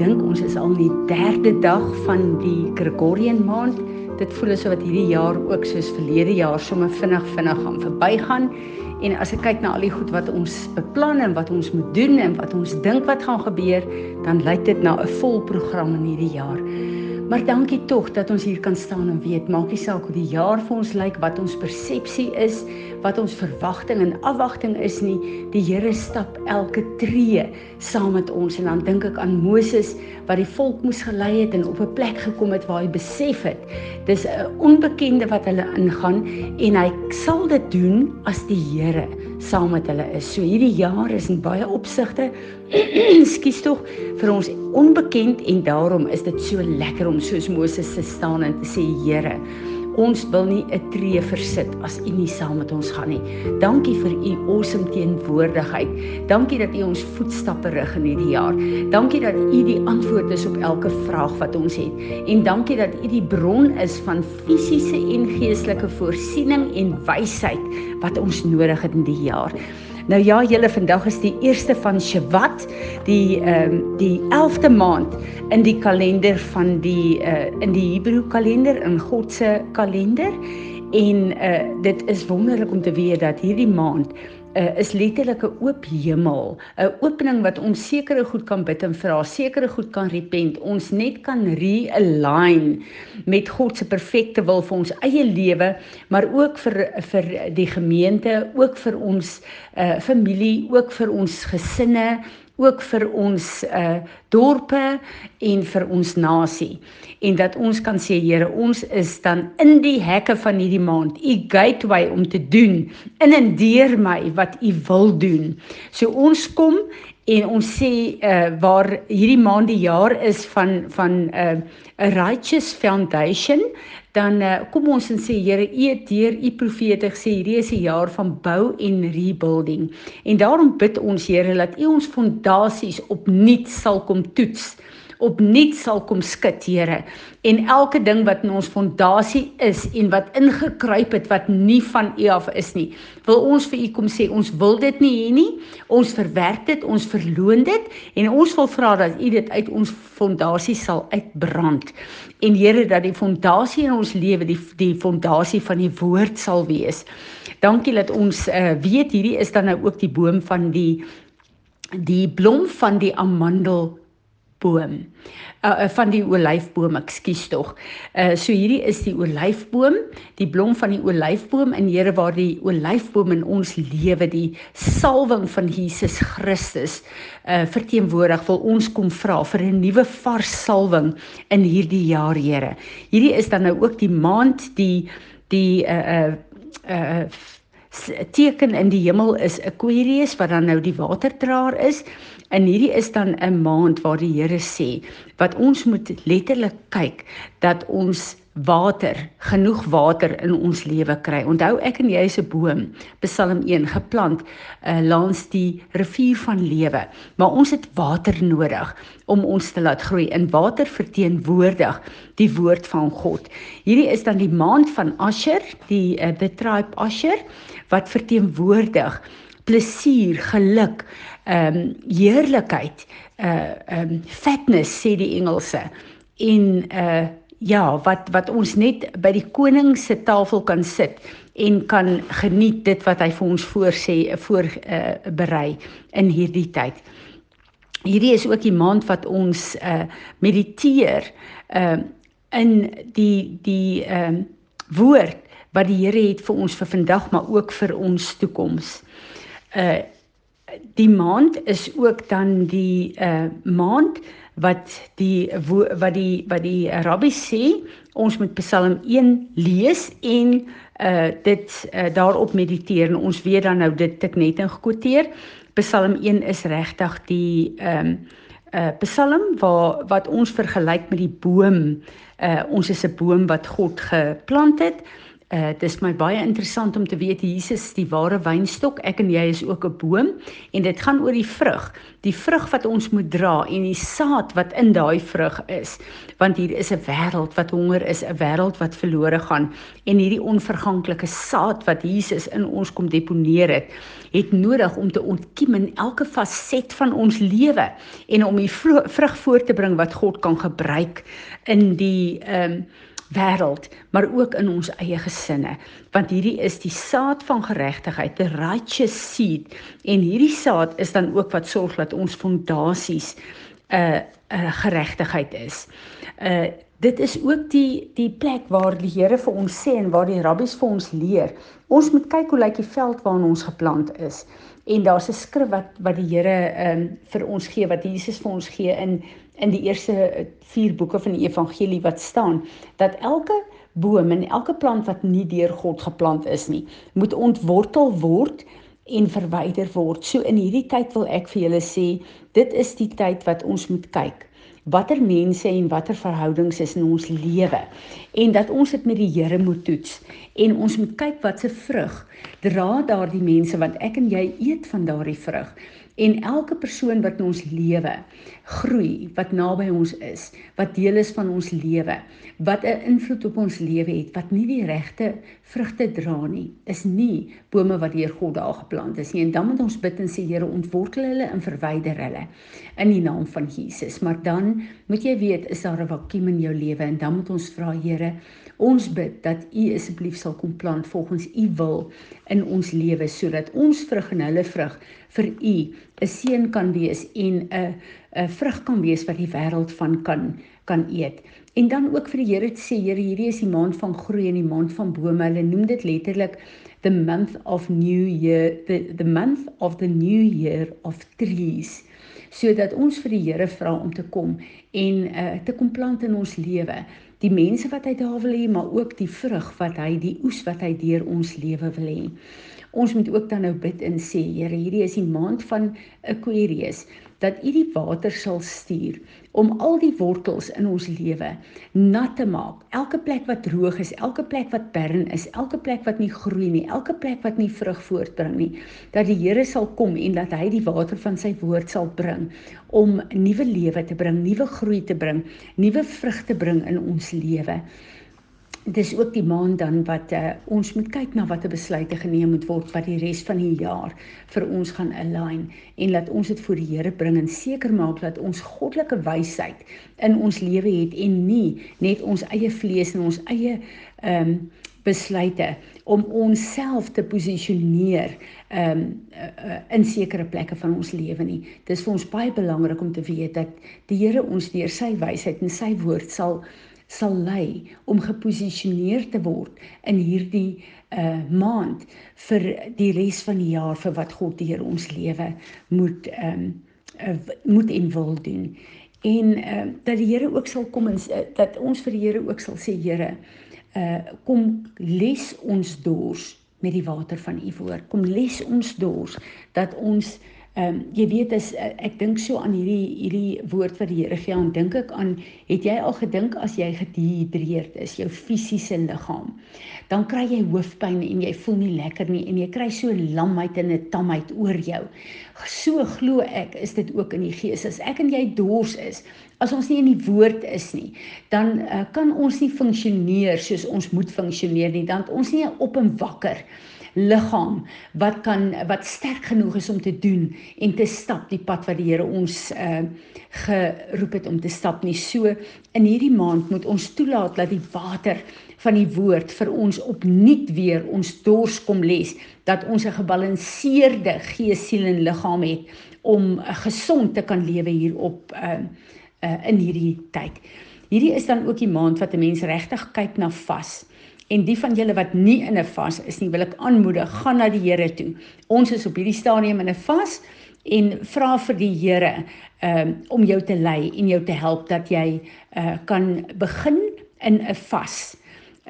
dink ons is al in die 3de dag van die Gregorian maand. Dit voel asof dit hierdie jaar ook soos verlede jaar sommer vinnig vinnig gaan verbygaan. En as ek kyk na al die goed wat ons beplan en wat ons moet doen en wat ons dink wat gaan gebeur, dan lyk dit na 'n vol program in hierdie jaar. Maar dankie tog dat ons hier kan staan en weet, maak nie saak hoe die jaar vir ons lyk, wat ons persepsie is, wat ons verwagting en afwagting is nie. Die Here stap elke tree saam met ons en dan dink ek aan Moses wat die volk moes gelei het en op 'n plek gekom het waar hy besef het dis 'n onbekende wat hulle ingaan en hy sal dit doen as die Here saam met hulle is. So hierdie jaar is in baie opsigte skuis tog vir ons onbekend en daarom is dit so lekker om soos Moses te staan en te sê Here Ons wil nie 'n tree versit as U nie saam met ons gaan nie. Dankie vir U awesome teenwoordigheid. Dankie dat U ons voetstappe rig in hierdie jaar. Dankie dat U die antwoord is op elke vraag wat ons het. En dankie dat U die bron is van fisiese en geestelike voorsiening en wysheid wat ons nodig het in die jaar. Nou ja, julle vandag is die eerste van Shewat, die ehm um, die 11de maand in die kalender van die uh in die Hebreë kalender in God se kalender. En uh dit is wonderlik om te weet dat hierdie maand uh, is letterlik 'n oop hemel, 'n opening wat ons sekere goed kan bid en vra, sekere goed kan repent, ons net kan realign met God se perfekte wil vir ons eie lewe, maar ook vir vir die gemeente, ook vir ons uh, familie, ook vir ons gesinne, ook vir ons uh dorpe en vir ons nasie. En dat ons kan sê Here, ons is dan in die hekke van hierdie maand, u gateway om te doen in en deur my wat u wil doen. So ons kom en ons sê uh waar hierdie maand die jaar is van van 'n uh, 'n righteous foundation dan uh, kom ons en sê Here, U het deur U profete gesê hierdie is 'n jaar van bou en rebuilding. En daarom bid ons Here dat U ons fondasies opnuut sal kom toets opnuut sal kom skud, Here. En elke ding wat in ons fondasie is en wat ingekruip het wat nie van U af is nie, wil ons vir U kom sê, ons wil dit nie hê nie. Ons verwerp dit, ons verloon dit en ons wil vra dat U dit uit ons fondasie sal uitbrand. En Here dat die fondasie in ons lewe die die fondasie van die woord sal wees. Dankie dat ons uh, weet hierdie is dan nou ook die boom van die die blom van die amandel boom. Uh, uh van die olyfboom, ekskuus tog. Uh so hierdie is die olyfboom, die blom van die olyfboom en Here waar die olyfboom in ons lewe die salwing van Jesus Christus uh verteenwoordig wil ons kom vra vir 'n nuwe vars salwing in hierdie jaar, Here. Hierdie is dan nou ook die maand die die uh uh uh teken in die hemel is Aquarius wat dan nou die waterdraer is En hierdie is dan 'n maand waar die Here sê wat ons moet letterlik kyk dat ons water, genoeg water in ons lewe kry. Onthou ek en jy is 'n boom, Psalm 1 geplant uh, langs die rivier van lewe, maar ons het water nodig om ons te laat groei. In water verteenwoordig die woord van God. Hierdie is dan die maand van Asher, die uh, the tribe Asher wat verteenwoordig plesier, geluk, ehm um, heerlikheid, uh ehm um, fatness sê die Engelse. En uh ja, wat wat ons net by die koning se tafel kan sit en kan geniet dit wat hy vir ons voorsê voor uh berei in hierdie tyd. Hierdie is ook die maand wat ons uh mediteer uh in die die ehm uh, woord wat die Here het vir ons vir vandag maar ook vir ons toekoms. Uh die maand is ook dan die uh maand wat die wat die wat die rabbi sê ons moet Psalm 1 lees en uh dit uh, daarop mediteer. En ons weet dan nou dit ek net ingekwoteer Psalm 1 is regtig die ehm um, uh Psalm waar wat ons vergelyk met die boom. Uh ons is 'n boom wat God geplant het. Uh dis my baie interessant om te weet Jesus die ware wynstok, ek en jy is ook 'n boom en dit gaan oor die vrug. Die vrug wat ons moet dra en die saad wat in daai vrug is. Want hier is 'n wêreld wat honger is, 'n wêreld wat verlore gaan en hierdie onverganklike saad wat Jesus in ons kom deponeer het, het nodig om te ontkiem in elke faset van ons lewe en om die vrug voort te bring wat God kan gebruik in die ehm um, wêreld, maar ook in ons eie gesinne, want hierdie is die saad van geregtigheid, the righteous seed. En hierdie saad is dan ook wat sorg dat ons fondasies 'n uh, 'n uh, geregtigheid is. Uh dit is ook die die plek waar die Here vir ons sê en waar die rabbies vir ons leer. Ons moet kyk hoe lyk die veld waarin ons geplant is. En daar's 'n skrif wat wat die Here ehm um, vir ons gee, wat Jesus vir ons gee in in die eerste 4 boeke van die evangelie wat staan dat elke boom en elke plant wat nie deur God geplant is nie, moet ontwortel word en verwyder word. So in hierdie tyd wil ek vir julle sê, dit is die tyd wat ons moet kyk watter mense en watter verhoudings is in ons lewe en dat ons dit met die Here moet toets en ons moet kyk wat se vrug dra daardie mense want ek en jy eet van daardie vrug en elke persoon wat in ons lewe groei, wat naby ons is, wat deel is van ons lewe, wat 'n invloed op ons lewe het, wat nie die regte vrugte dra nie, is nie bome wat deur God daar geplant is nie. En dan moet ons bid en sê Here, ontwortel hulle en verwyder hulle in die naam van Jesus. Maar dan moet jy weet, is daar 'n vakuum in jou lewe en dan moet ons vra Here, ons bid dat U asseblief sal kom plant volgens U wil in ons lewe sodat ons vrug en hulle vrug vir u 'n seën kan wees en 'n 'n vrug kan wees wat die wêreld van kan kan eet. En dan ook vir die Here te sê, Here, hierdie is die maand van groei en die maand van bome. Hulle noem dit letterlik the month of new year, the the month of the new year of trees. Sodat ons vir die Here vra om te kom en uh, te kom plant in ons lewe. Die mense wat hy daar wil hê, maar ook die vrug wat hy, die oes wat hy deur ons lewe wil hê. Ons moet ook dan nou bid en sê, Here, hierdie is die maand van Aquarius dat U die water sal stuur om al die wortels in ons lewe nat te maak. Elke plek wat droog is, elke plek wat barren is, elke plek wat nie groei nie, elke plek wat nie vrug voortbring nie, dat die Here sal kom en dat hy die water van sy woord sal bring om nuwe lewe te bring, nuwe groei te bring, nuwe vrug te bring in ons lewe dis ook die maand dan wat uh, ons moet kyk na watter besluite geneem moet word wat die res van die jaar vir ons gaan align en laat ons dit voor die Here bring en seker maak dat ons goddelike wysheid in ons lewe het en nie net ons eie vlees en ons eie ehm um, besluite om onsself te posisioneer ehm um, in sekere plekke van ons lewe nie. Dis vir ons baie belangrik om te weet dat die Here ons deur sy wysheid en sy woord sal sal lei om geposisioneer te word in hierdie uh maand vir die res van die jaar vir wat God deur ons lewe moet ehm um, uh, moet en wil doen. En ehm uh, dat die Here ook sal kom en uh, dat ons vir die Here ook sal sê Here uh kom les ons dors met die water van u woord. Kom les ons dors dat ons Ehm um, jy weet as eh, ek dink so aan hierdie hierdie woord wat die Here gee, dan dink ek aan het jy al gedink as jy gedehidreerd is, jou fisiese liggaam, dan kry jy hoofpyn en jy voel nie lekker nie en jy kry so lamheid en 'n tamheid oor jou. So glo ek is dit ook in die gees. As ek en jy dors is, as ons nie in die woord is nie, dan uh, kan ons nie funksioneer soos ons moet funksioneer nie, dan ons nie op en wakker liggaam wat kan wat sterk genoeg is om te doen en te stap die pad wat die Here ons uh geroep het om te stap nie. So in hierdie maand moet ons toelaat dat die water van die woord vir ons opnuut weer ons dors kom les dat ons 'n gebalanseerde gees, siel en liggaam het om gesond te kan lewe hier op uh, uh in hierdie tyd. Hierdie is dan ook die maand wat 'n mens regtig kyk na vas. En die van julle wat nie in 'n vas is nie, wil ek aanmoedig, gaan na die Here toe. Ons is op hierdie stadium in 'n vas en vra vir die Here um, om jou te lei en jou te help dat jy uh, kan begin in 'n vas.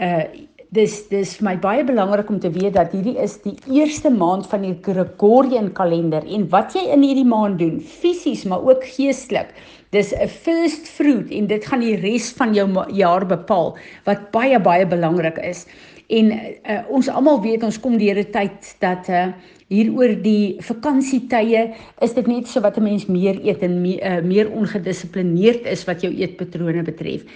Uh dis dis my baie belangrik om te weet dat hierdie is die eerste maand van die Gregorian kalender en wat jy in hierdie maand doen, fisies maar ook geestelik Dis 'n first fruit en dit gaan die res van jou jaar bepaal wat baie baie belangrik is. En uh, ons almal weet ons kom deur 'n tyd dat uh, hier oor die vakansietye is dit net so wat 'n mens meer eet en meer, uh, meer ongedissiplineerd is wat jou eetpatrone betref.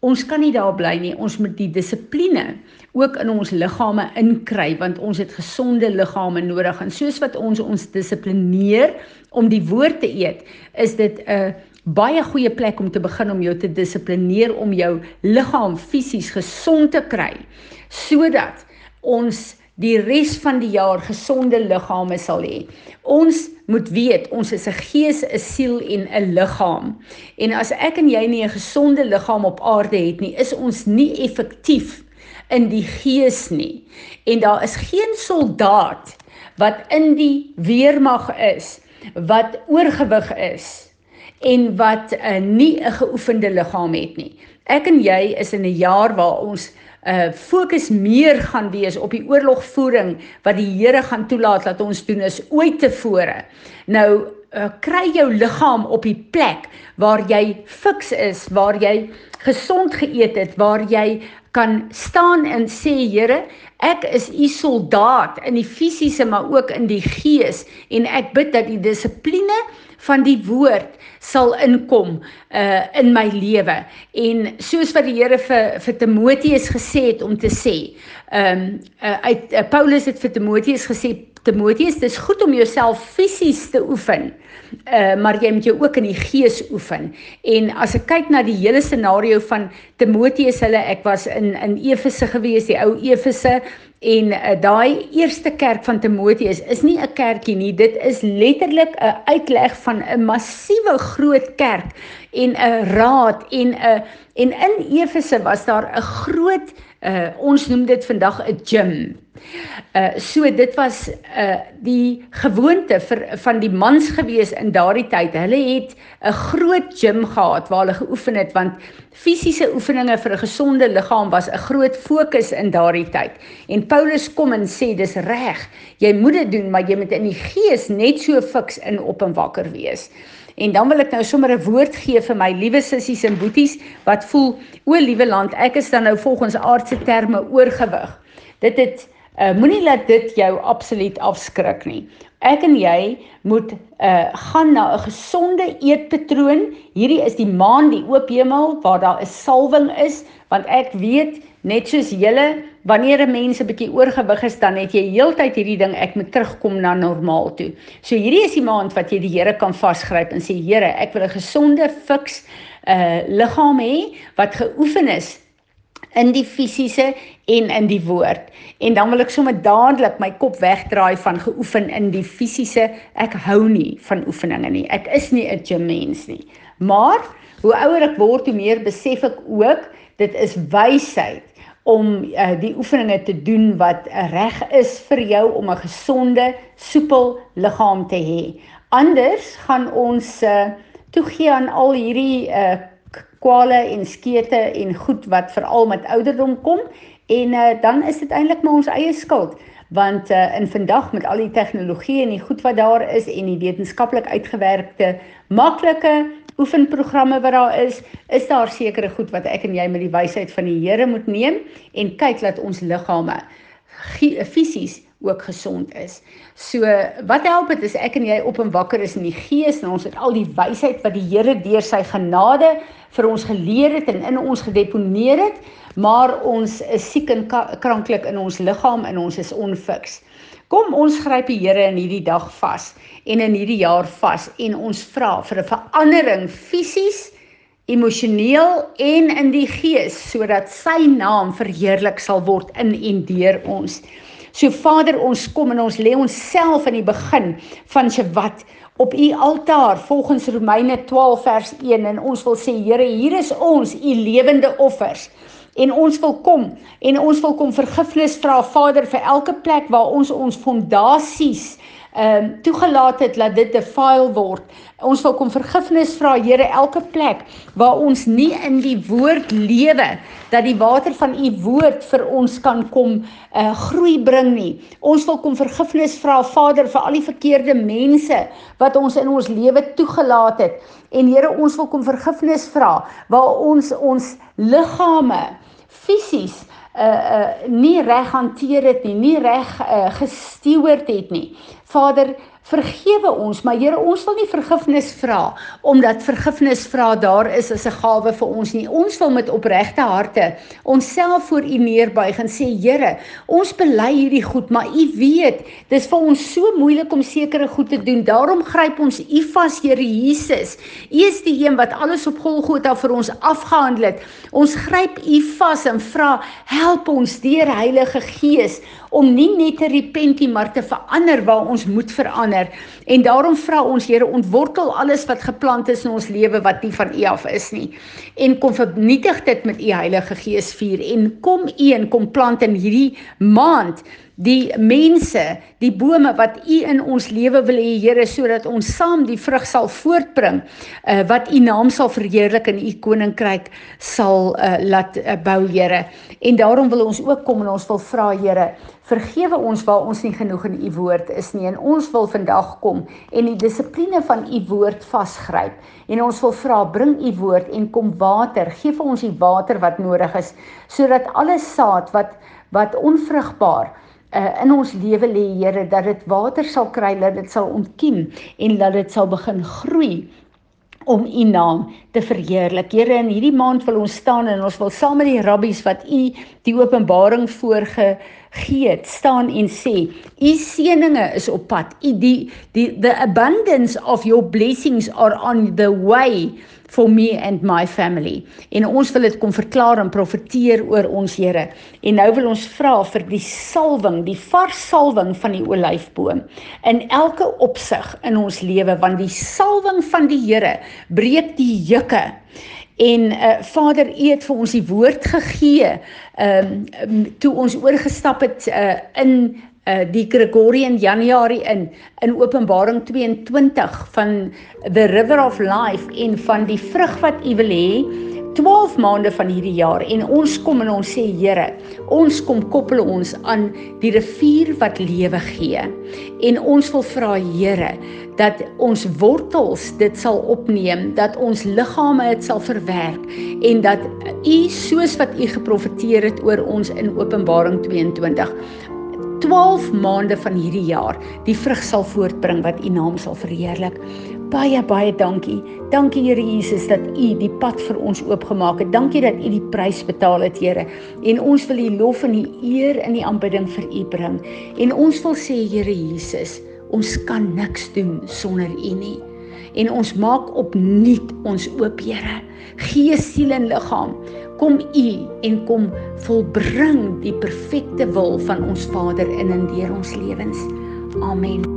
Ons kan nie daar bly nie. Ons moet die dissipline ook in ons liggame inkry want ons het gesonde liggame nodig en soos wat ons ons dissiplineer om die woord te eet, is dit 'n uh, baie goeie plek om te begin om jou te dissiplineer om jou liggaam fisies gesond te kry sodat ons die res van die jaar gesonde liggame sal hê. Ons moet weet ons is 'n gees, 'n siel en 'n liggaam. En as ek en jy nie 'n gesonde liggaam op aarde het nie, is ons nie effektief in die gees nie. En daar is geen soldaat wat in die weermag is wat oorgewig is en wat uh, nie 'n geoefende liggaam het nie. Ek en jy is in 'n jaar waar ons uh fokus meer gaan wees op die oorlogvoering wat die Here gaan toelaat dat ons doen is ooit tevore. Nou uh, kry jou liggaam op die plek waar jy fiks is, waar jy gesond geëet het, waar jy kan staan en sê Here, ek is u soldaat in die fisiese maar ook in die gees en ek bid dat die dissipline van die woord sal inkom uh in my lewe. En soos wat die Here vir vir Timoteus gesê het om te sê ehm um, uh, uit uh, Paulus het vir Timoteus gesê Timoteus dis goed om jouself fisies te oefen uh maar jy moet jou ook in die gees oefen. En as ek kyk na die hele scenario van Timoteus hulle ek was in in Efese gewees die ou Efese En uh, daai eerste kerk van Timoteus is nie 'n kerkie nie, dit is letterlik 'n uitleg van 'n massiewe groot kerk en 'n raad en 'n en in Efese was daar 'n groot uh, ons noem dit vandag 'n gym. Uh so dit was uh die gewoonte vir van die mans gewees in daardie tyd. Hulle het 'n groot gym gehad waar hulle geoefen het want fisiese oefeninge vir 'n gesonde liggaam was 'n groot fokus in daardie tyd. En Paulus kom en sê dis reg. Jy moet dit doen, maar jy moet in die gees net so fiks in op en wakker wees. En dan wil ek nou sommer 'n woord gee vir my liewe sissies en boeties wat voel o liewe land, ek is dan nou volgens aardse terme oorgewig. Dit het uh, moenie laat dit jou absoluut afskrik nie. Ek en jy moet uh gaan na 'n gesonde eetpatroon. Hierdie is die maand die oop hemel waar daar 'n salwing is want ek weet net soos julle wanneer 'n mens 'n bietjie oorgewig is, dan het jy heeltyd hierdie ding ek moet terugkom na normaal toe. So hierdie is die maand wat jy die Here kan vasgryp en sê Here, ek wil 'n gesonde, fiks uh liggaam hê wat geoefen is in die fisiese en in die woord. En dan wil ek sommer dadelik my kop wegdraai van geoefen in die fisiese. Ek hou nie van oefeninge nie. Ek is nie 'n gym mens nie. Maar hoe ouer ek word, hoe meer besef ek ook dit is wysheid om uh, die oefeninge te doen wat reg is vir jou om 'n gesonde, soepel liggaam te hê. Anders gaan ons uh, toegee aan al hierdie uh, kwale en skete en goed wat veral met ouderdom kom en uh, dan is dit eintlik maar ons eie skuld want uh, in vandag met al die tegnologie en die goed wat daar is en die wetenskaplik uitgewerkte maklike oefenprogramme wat daar is, is daar sekere goed wat ek en jy met die wysheid van die Here moet neem en kyk dat ons liggame fisies ook gesond is. So wat help dit as ek en jy op en wakker is in die gees en ons het al die wysheid wat die Here deur sy genade vir ons geleer het en in ons gedeponeer het, maar ons is siek en kranklik in ons liggaam en ons is onfiks. Kom ons gryp die Here in hierdie dag vas en in hierdie jaar vas en ons vra vir 'n verandering fisies, emosioneel en in die gees sodat sy naam verheerlik sal word in en deur ons. So Vader, ons kom en ons lê onsself in die begin van Shabbat op u altaar volgens Romeine 12 vers 1 en ons wil sê Here, hier is ons, u lewende offers en ons wil kom en ons wil kom vergifnis vra Vader vir elke plek waar ons ons fondasies ehm um, toegelaat het dat dit defile word. Ons wil kom vergifnis vra Here elke plek waar ons nie in die woord lewe dat die water van u woord vir ons kan kom uh groei bring nie. Ons wil kom vergifnis vra Vader vir al die verkeerde mense wat ons in ons lewe toegelaat het. En Here ons wil kom vergifnis vra waar ons ons liggame fisies uh uh nie reg hanteer het nie, nie reg uh, gestuurd het nie. Vader, vergewe ons, maar Here, ons wil nie vergifnis vra omdat vergifnis vra daar is as 'n gawe vir ons nie. Ons wil met opregte harte onsself voor U neerbuig en sê, Here, ons bely hierdie goed, maar U weet, dis vir ons so moeilik om sekere goed te doen. Daarom gryp ons U vas, Here Jesus. U is die een wat alles op Golgotha vir ons afgehandel het. Ons gryp U vas en vra, help ons deur Heilige Gees om nie net te repentie maar te verander waar ons moet verander. En daarom vra ons Here ontwortel alles wat geplant is in ons lewe wat nie van U af is nie. En kom vernietig dit met U Heilige Gees vuur en kom U en kom plant in hierdie maand die mense, die bome wat U in ons lewe wil hê Here sodat ons saam die vrug sal voortbring uh, wat U naam sal verheerlik en U koninkryk sal uh, laat uh, bou Here. En daarom wil ons ook kom en ons wil vra Here, vergewe ons waar ons nie genoeg in U woord is nie. En ons wil vandag kom en die dissipline van U woord vasgryp. En ons wil vra bring U woord en kom water, gee vir ons die water wat nodig is sodat alle saad wat wat onvrugbaar uh, in ons lewe lê Here dat dit water sal kry dat dit sal ontkiem en dat dit sal begin groei om u naam te verheerlik. Here in hierdie maand wil ons staan en ons wil saam met die rabbies wat u die openbaring voorge gee het, staan en sê u seëninge is op pad. U die die the abundance of your blessings are on the way for me and my family. En ons wil dit kom verklaar en profeteer oor ons Here. En nou wil ons vra vir die salwing, die vars salwing van die olyfboom in elke opsig in ons lewe want die salwing van die Here breek die juke. En uh, Vader, U het vir ons die woord gegee. Ehm um, toe ons oorgestap het uh, in uh, die Gregorian Januarie in in Openbaring 22 van the river of life en van die vrug wat U wil hê 12 maande van hierdie jaar en ons kom en ons sê Here, ons kom koppel ons aan die rivier wat lewe gee. En ons wil vra Here dat ons wortels dit sal opneem, dat ons liggame dit sal verwerk en dat U soos wat U geprofeteer het oor ons in Openbaring 22 12 maande van hierdie jaar die vrug sal voortbring wat U naam sal verheerlik. Baie baie dankie. Dankie Here Jesus dat U die pad vir ons oopgemaak het. Dankie dat U die prys betaal het, Here. En ons wil U lof en U eer in die aanbidding vir U bring. En ons wil sê Here Jesus, ons kan niks doen sonder U nie. En ons maak opnuut ons oop, Here. Gees, siel en liggaam, kom U en kom volbring die perfekte wil van ons Vader in en deur ons lewens. Amen.